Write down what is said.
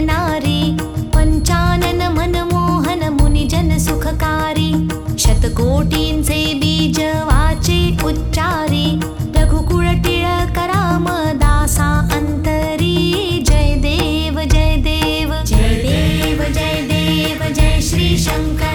नारी मुनिजन सुखकारी। से बीज वाचे उच्चारी। रघुकुळिलकराम दासा अन्तरी जय देव जय देव। जय देव जय देव जय श्री शङ्कर